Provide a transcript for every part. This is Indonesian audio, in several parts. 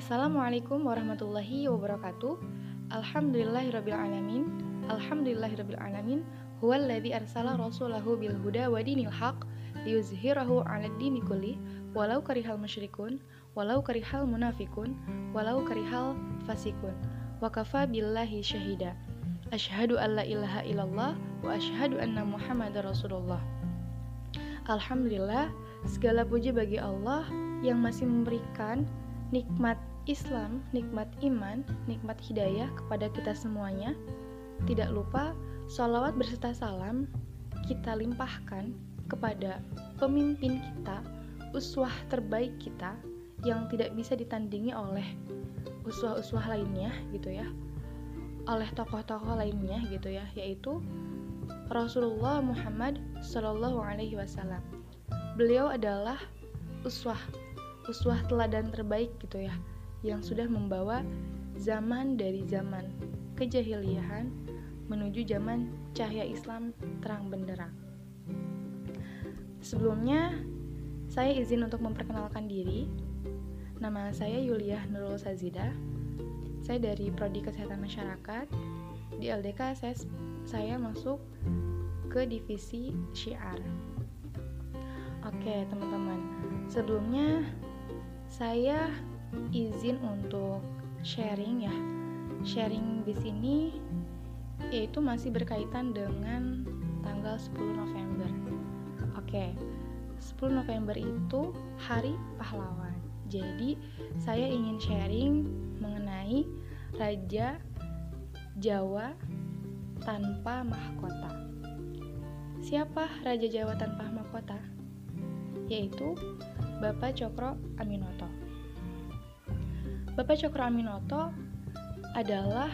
Assalamualaikum warahmatullahi wabarakatuh. Alhamdulillahirabbil Alhamdulillahirabbil Huwallazi arsala rasulahu bil huda wa dinil haq liyuzhirahu 'alad dini kulli walau karihal musyrikun walau karihal munafikun walau karihal fasikun. Wa kafa billahi syahida. Asyhadu an la ilaha illallah wa asyhadu anna Muhammadar Rasulullah. Alhamdulillah, segala puji bagi Allah yang masih memberikan nikmat Islam, nikmat iman, nikmat hidayah kepada kita semuanya. Tidak lupa, sholawat berserta salam kita limpahkan kepada pemimpin kita, uswah terbaik kita yang tidak bisa ditandingi oleh uswah-uswah lainnya gitu ya. Oleh tokoh-tokoh lainnya gitu ya yaitu Rasulullah Muhammad Shallallahu Alaihi Wasallam. Beliau adalah uswah uswah teladan terbaik gitu ya yang sudah membawa zaman dari zaman kejahiliahan menuju zaman cahaya Islam terang benderang. Sebelumnya, saya izin untuk memperkenalkan diri. Nama saya Yuliah Nurul Sazida. Saya dari Prodi Kesehatan Masyarakat. Di LDK saya, saya masuk ke divisi syiar. Oke, teman-teman. Sebelumnya saya izin untuk sharing ya. Sharing di sini yaitu masih berkaitan dengan tanggal 10 November. Oke. 10 November itu Hari Pahlawan. Jadi, saya ingin sharing mengenai Raja Jawa tanpa mahkota. Siapa Raja Jawa tanpa mahkota? Yaitu Bapak Cokro Aminoto. Bapak Cokro Aminoto adalah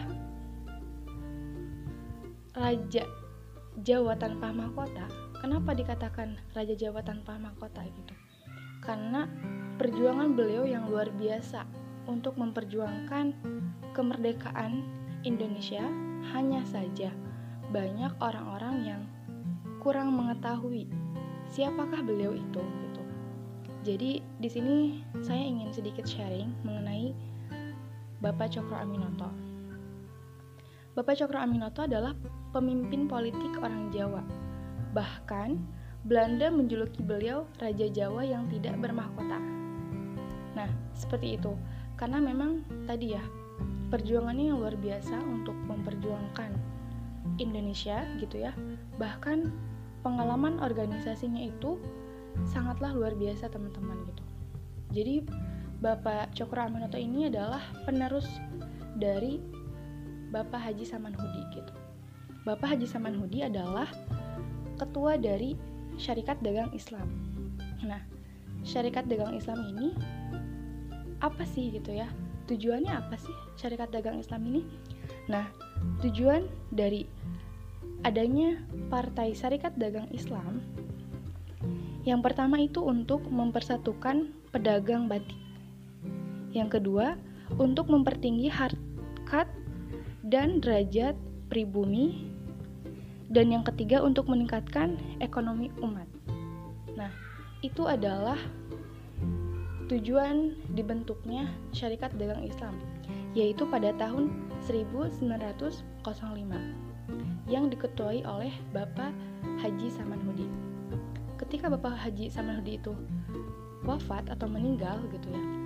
Raja Jawa tanpa mahkota. Kenapa dikatakan Raja Jawa tanpa mahkota gitu? Karena perjuangan beliau yang luar biasa untuk memperjuangkan kemerdekaan Indonesia hanya saja banyak orang-orang yang kurang mengetahui siapakah beliau itu jadi di sini saya ingin sedikit sharing mengenai Bapak Cokro Aminoto. Bapak Cokro Aminoto adalah pemimpin politik orang Jawa. Bahkan Belanda menjuluki beliau Raja Jawa yang tidak bermahkota. Nah, seperti itu. Karena memang tadi ya, perjuangannya yang luar biasa untuk memperjuangkan Indonesia gitu ya. Bahkan pengalaman organisasinya itu sangatlah luar biasa teman-teman gitu. Jadi Bapak Cokro Aminoto ini adalah penerus dari Bapak Haji Samanhudi gitu. Bapak Haji Samanhudi adalah ketua dari Syarikat Dagang Islam. Nah, Syarikat Dagang Islam ini apa sih gitu ya? Tujuannya apa sih Syarikat Dagang Islam ini? Nah, tujuan dari adanya Partai Syarikat Dagang Islam yang pertama itu untuk mempersatukan pedagang batik. Yang kedua, untuk mempertinggi harkat dan derajat pribumi. Dan yang ketiga, untuk meningkatkan ekonomi umat. Nah, itu adalah tujuan dibentuknya Syarikat Dagang Islam, yaitu pada tahun 1905 yang diketuai oleh Bapak Haji Samanhudi ketika Bapak Haji Samanhudi itu wafat atau meninggal gitu ya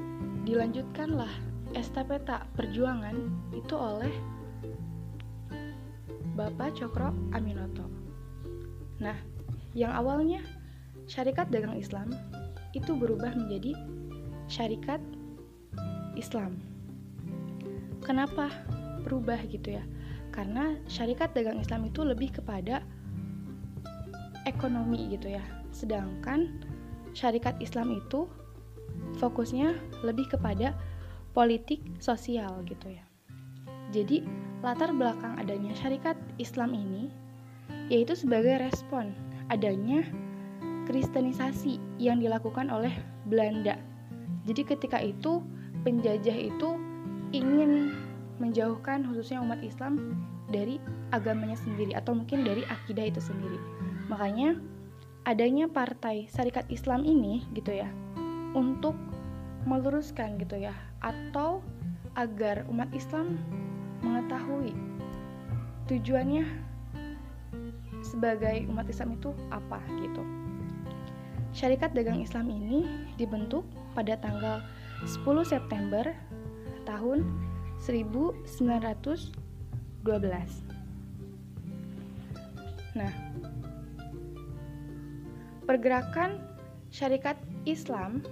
dilanjutkanlah estafeta perjuangan itu oleh Bapak Cokro Aminoto. Nah yang awalnya syarikat dagang Islam itu berubah menjadi syarikat Islam. Kenapa berubah gitu ya? Karena syarikat dagang Islam itu lebih kepada ekonomi gitu ya. Sedangkan syarikat Islam itu fokusnya lebih kepada politik sosial gitu ya. Jadi latar belakang adanya syarikat Islam ini yaitu sebagai respon adanya kristenisasi yang dilakukan oleh Belanda. Jadi ketika itu penjajah itu ingin menjauhkan khususnya umat Islam dari agamanya sendiri atau mungkin dari akidah itu sendiri. Makanya adanya partai Syarikat Islam ini gitu ya untuk meluruskan gitu ya atau agar umat Islam mengetahui tujuannya sebagai umat Islam itu apa gitu. Syarikat Dagang Islam ini dibentuk pada tanggal 10 September tahun 1912. Nah, pergerakan syarikat Islam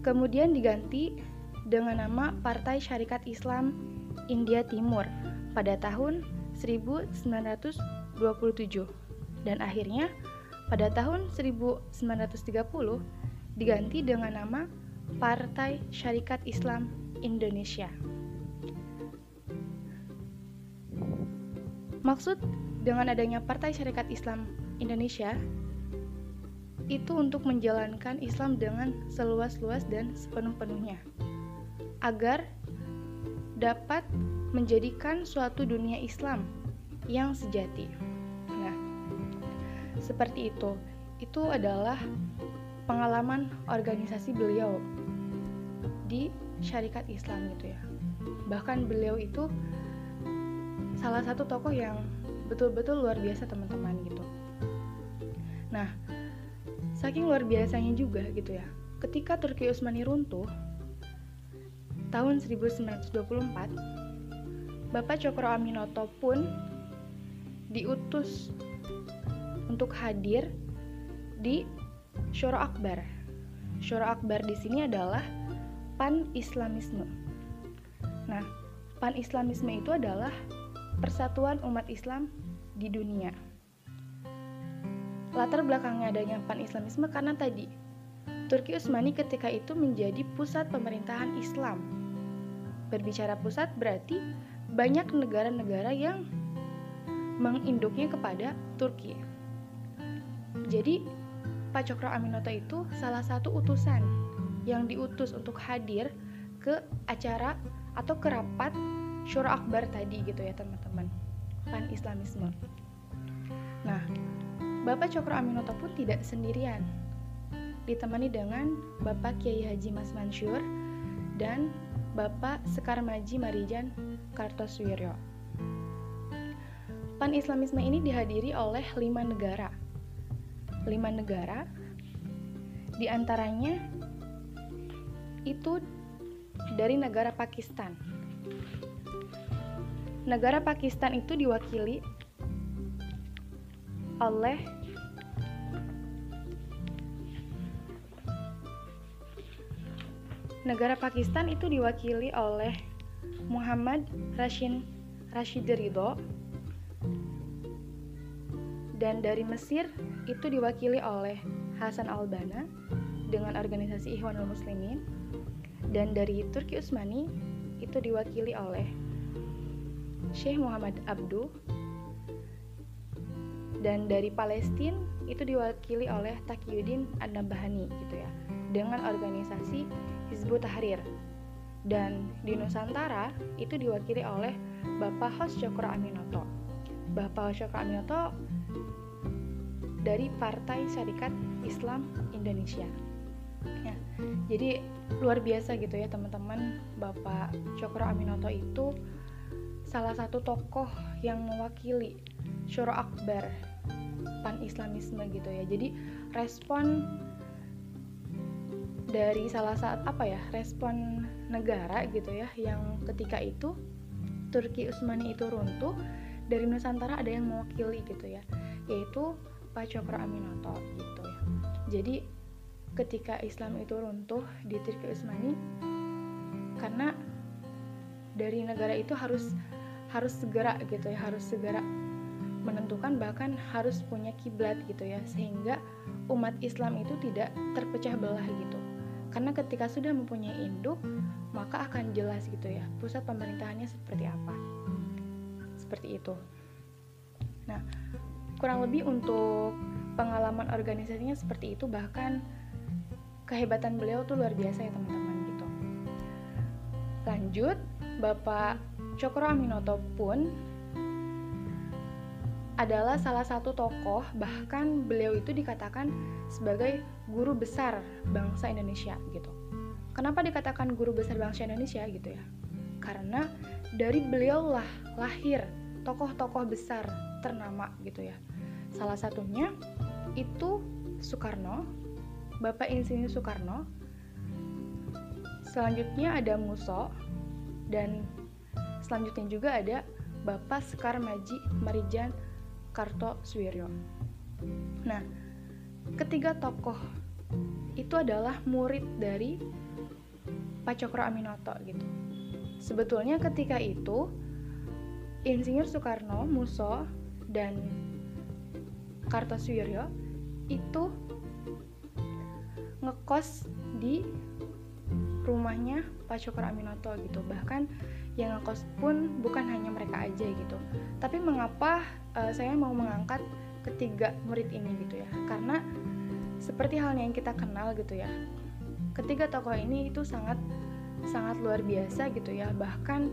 kemudian diganti dengan nama Partai Syarikat Islam India Timur pada tahun 1927 dan akhirnya pada tahun 1930 diganti dengan nama Partai Syarikat Islam Indonesia. Maksud dengan adanya Partai Syarikat Islam Indonesia itu untuk menjalankan Islam dengan seluas-luas dan sepenuh-penuhnya agar dapat menjadikan suatu dunia Islam yang sejati. Nah, seperti itu. Itu adalah pengalaman organisasi beliau di syarikat Islam gitu ya. Bahkan beliau itu salah satu tokoh yang betul-betul luar biasa teman-teman gitu. Nah, saking luar biasanya juga gitu ya. Ketika Turki Utsmani runtuh, tahun 1924, Bapak Cokro Aminoto pun diutus untuk hadir di Syuro Akbar. Syuro Akbar di sini adalah pan-islamisme. Nah, pan-islamisme itu adalah persatuan umat Islam di dunia. Latar belakangnya adanya pan-islamisme karena tadi Turki Utsmani ketika itu menjadi pusat pemerintahan Islam Berbicara pusat berarti banyak negara-negara yang menginduknya kepada Turki. Jadi, Pak Cokro Aminoto itu salah satu utusan yang diutus untuk hadir ke acara atau ke rapat Syuro Akbar tadi gitu ya teman-teman pan Islamisme. Nah, Bapak Cokro Aminoto pun tidak sendirian, ditemani dengan Bapak Kiai Haji Mas Mansur dan Bapak Sekar Maji Marijan Kartoswiryo. Pan-Islamisme ini dihadiri oleh lima negara. Lima negara, di antaranya itu dari negara Pakistan. Negara Pakistan itu diwakili oleh Negara Pakistan itu diwakili oleh Muhammad Rashid Rashid Ridho. Dan dari Mesir itu diwakili oleh Hasan Albana dengan organisasi Ikhwanul Muslimin. Dan dari Turki Utsmani itu diwakili oleh Syekh Muhammad Abdu dan dari Palestina itu diwakili oleh Taqiyuddin An-Nabhani gitu ya dengan organisasi Hizbut Tahrir. Dan di Nusantara itu diwakili oleh Bapak Hos Cokro Aminoto. Bapak Hos Cokro Aminoto dari Partai Syarikat Islam Indonesia. Ya, jadi luar biasa gitu ya teman-teman. Bapak Cokro Aminoto itu salah satu tokoh yang mewakili Syuro Akbar pan-islamisme gitu ya. Jadi respon dari salah satu apa ya respon negara gitu ya yang ketika itu Turki Utsmani itu runtuh dari Nusantara ada yang mewakili gitu ya yaitu Pak Cokro Aminoto gitu ya jadi ketika Islam itu runtuh di Turki Utsmani karena dari negara itu harus harus segera gitu ya harus segera menentukan bahkan harus punya kiblat gitu ya sehingga umat Islam itu tidak terpecah belah gitu karena ketika sudah mempunyai induk, maka akan jelas gitu ya, pusat pemerintahannya seperti apa. Seperti itu. Nah, kurang lebih untuk pengalaman organisasinya seperti itu bahkan kehebatan beliau tuh luar biasa ya teman-teman gitu. Lanjut, Bapak Cokro Aminoto pun adalah salah satu tokoh, bahkan beliau itu dikatakan sebagai guru besar bangsa Indonesia gitu. kenapa dikatakan guru besar bangsa Indonesia gitu ya? Karena dari beliau lah lahir tokoh-tokoh besar ternama gitu ya. Salah satunya itu Soekarno Bapak Insinyur Soekarno. Selanjutnya ada Muso dan selanjutnya juga ada Bapak Sekar Maji Marijan Kartosuwiryo. Nah, ketiga tokoh itu adalah murid dari Pak Cokro Aminoto gitu. Sebetulnya ketika itu Insinyur Soekarno, Muso, dan Kartosuwiryo itu ngekos di rumahnya Pak Cokro Aminoto gitu. Bahkan yang ngekos pun bukan hanya mereka aja gitu tapi mengapa uh, saya mau mengangkat ketiga murid ini gitu ya. Karena seperti halnya yang kita kenal gitu ya ketiga tokoh ini itu sangat sangat luar biasa gitu ya. Bahkan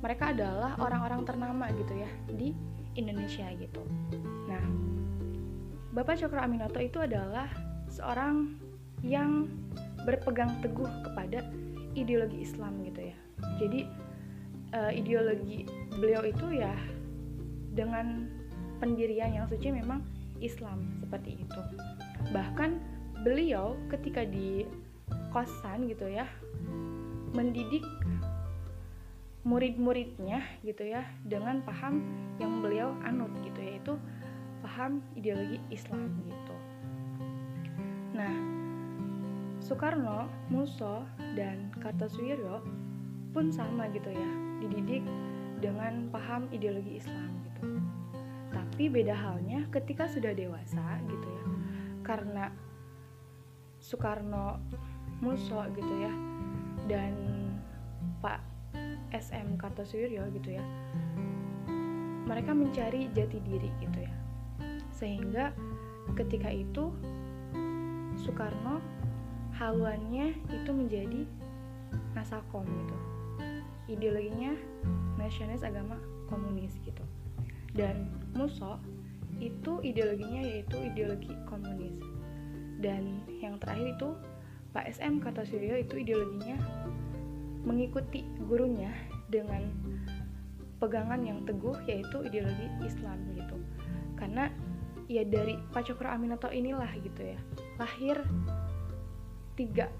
mereka adalah orang-orang ternama gitu ya di Indonesia gitu. Nah Bapak Cokro Aminoto itu adalah seorang yang berpegang teguh kepada ideologi Islam gitu ya. Jadi uh, ideologi beliau itu ya dengan pendirian yang suci memang Islam seperti itu. Bahkan beliau ketika di kosan gitu ya mendidik murid-muridnya gitu ya dengan paham yang beliau anut gitu yaitu paham ideologi Islam gitu. Nah, Soekarno, Muso, dan Kartosuwiryo pun sama gitu ya dididik dengan paham ideologi Islam tapi beda halnya ketika sudah dewasa gitu ya. Karena Soekarno Muso gitu ya dan Pak SM Kartosuwiryo gitu ya mereka mencari jati diri gitu ya. Sehingga ketika itu Soekarno haluannya itu menjadi nasakom gitu. Ideologinya nasionalis agama komunis gitu. Dan Muso itu ideologinya yaitu ideologi komunis. Dan yang terakhir itu Pak SM Kartosuwiryo itu ideologinya mengikuti gurunya dengan pegangan yang teguh yaitu ideologi Islam gitu. Karena ya dari Pak Cokro Aminoto inilah gitu ya. Lahir tiga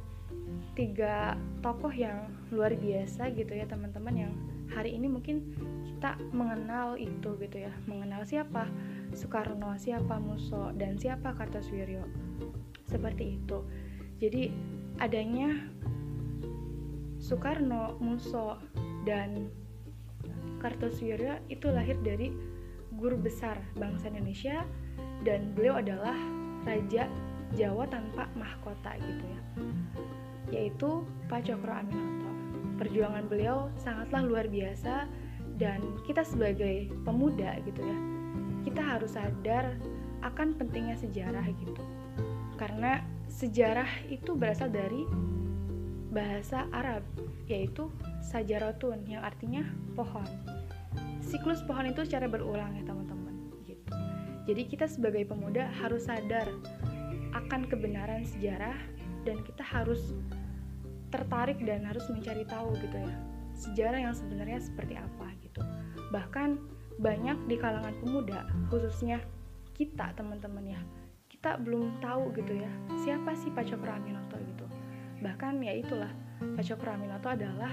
tiga tokoh yang luar biasa gitu ya teman-teman yang hari ini mungkin kita mengenal itu gitu ya. Mengenal siapa? Soekarno siapa Muso dan siapa Kartosuwiryo seperti itu. Jadi adanya Soekarno Muso dan Kartosuwiryo itu lahir dari guru besar bangsa Indonesia dan beliau adalah raja Jawa tanpa mahkota gitu ya. Yaitu Pak Cokro Aminoto. Perjuangan beliau sangatlah luar biasa dan kita sebagai pemuda gitu ya, kita harus sadar akan pentingnya sejarah gitu. Karena sejarah itu berasal dari bahasa Arab yaitu sajarotun yang artinya pohon. Siklus pohon itu secara berulang ya teman-teman gitu. Jadi kita sebagai pemuda harus sadar akan kebenaran sejarah dan kita harus tertarik dan harus mencari tahu gitu ya sejarah yang sebenarnya seperti apa gitu. Bahkan banyak di kalangan pemuda khususnya kita teman-teman ya kita belum tahu gitu ya siapa sih Pak Cokro Aminoto gitu. Bahkan ya itulah Pak Cokro Aminoto adalah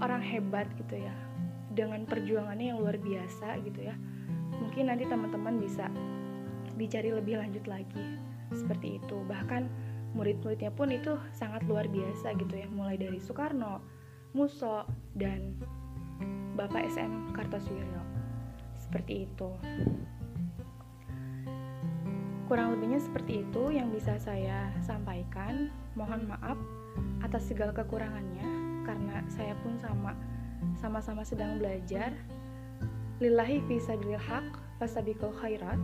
orang hebat gitu ya dengan perjuangannya yang luar biasa gitu ya. Mungkin nanti teman-teman bisa dicari lebih lanjut lagi seperti itu. Bahkan murid-muridnya pun itu sangat luar biasa gitu ya. Mulai dari Soekarno, Muso dan Bapak SM Kartosuwiryo seperti itu. Kurang lebihnya seperti itu yang bisa saya sampaikan. Mohon maaf atas segala kekurangannya karena saya pun sama sama-sama sedang belajar. Lillahi fisabilil haq fasabikul khairat.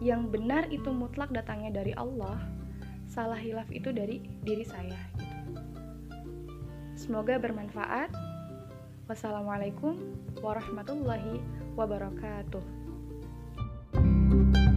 Yang benar itu mutlak datangnya dari Allah salah hilaf itu dari diri saya. Gitu. Semoga bermanfaat. Wassalamualaikum warahmatullahi wabarakatuh. thank you